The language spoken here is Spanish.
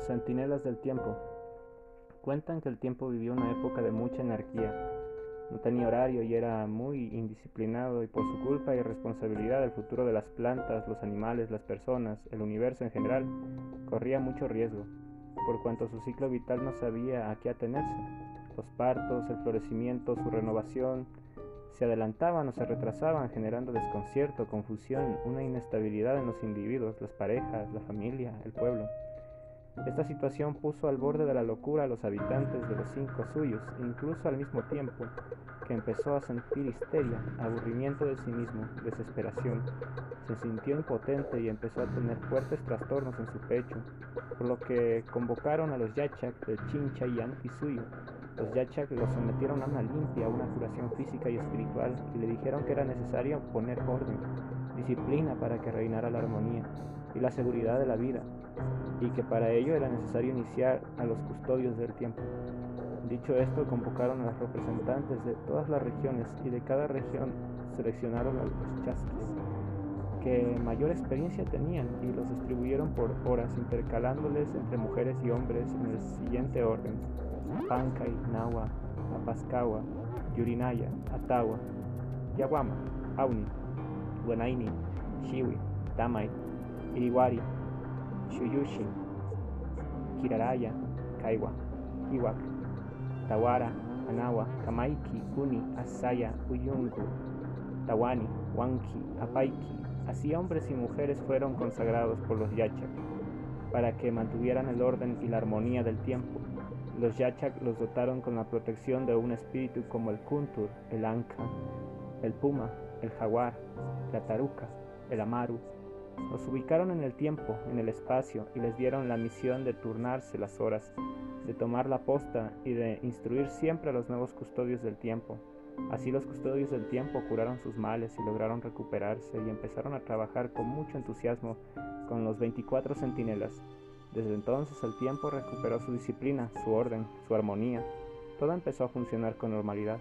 Centinelas del tiempo. Cuentan que el tiempo vivió una época de mucha anarquía. No tenía horario y era muy indisciplinado y por su culpa y responsabilidad el futuro de las plantas, los animales, las personas, el universo en general, corría mucho riesgo, por cuanto su ciclo vital no sabía a qué atenerse. Los partos, el florecimiento, su renovación, se adelantaban o se retrasaban generando desconcierto, confusión, una inestabilidad en los individuos, las parejas, la familia, el pueblo. Esta situación puso al borde de la locura a los habitantes de los cinco suyos, incluso al mismo tiempo que empezó a sentir histeria, aburrimiento de sí mismo, desesperación. Se sintió impotente y empezó a tener fuertes trastornos en su pecho, por lo que convocaron a los Yachak de Chincha y Anti suyo. Los Yachak lo sometieron a una limpia, una curación física y espiritual, y le dijeron que era necesario poner orden, disciplina para que reinara la armonía y la seguridad de la vida, y que para ello era necesario iniciar a los custodios del tiempo. Dicho esto, convocaron a los representantes de todas las regiones y de cada región seleccionaron a los chasquis que mayor experiencia tenían y los distribuyeron por horas intercalándoles entre mujeres y hombres en el siguiente orden. Pancay, Nahua, Apascawa, Yurinaya, Atawa, Yaguama, Auni, Guanaini, Shiwi, Tamay, Iriwari, Shuyushin, Kiraraya, Kaiwa, Iwak, Tawara, Anawa, Kamaiki, Kuni, Asaya, Uyungu, Tawani, Wanki, Apaiki. Así hombres y mujeres fueron consagrados por los Yachak para que mantuvieran el orden y la armonía del tiempo. Los Yachak los dotaron con la protección de un espíritu como el Kuntur, el Anka, el Puma, el Jaguar, la Taruca, el Amaru, los ubicaron en el tiempo, en el espacio, y les dieron la misión de turnarse las horas, de tomar la posta y de instruir siempre a los nuevos custodios del tiempo. Así los custodios del tiempo curaron sus males y lograron recuperarse y empezaron a trabajar con mucho entusiasmo con los 24 centinelas. Desde entonces el tiempo recuperó su disciplina, su orden, su armonía. Todo empezó a funcionar con normalidad.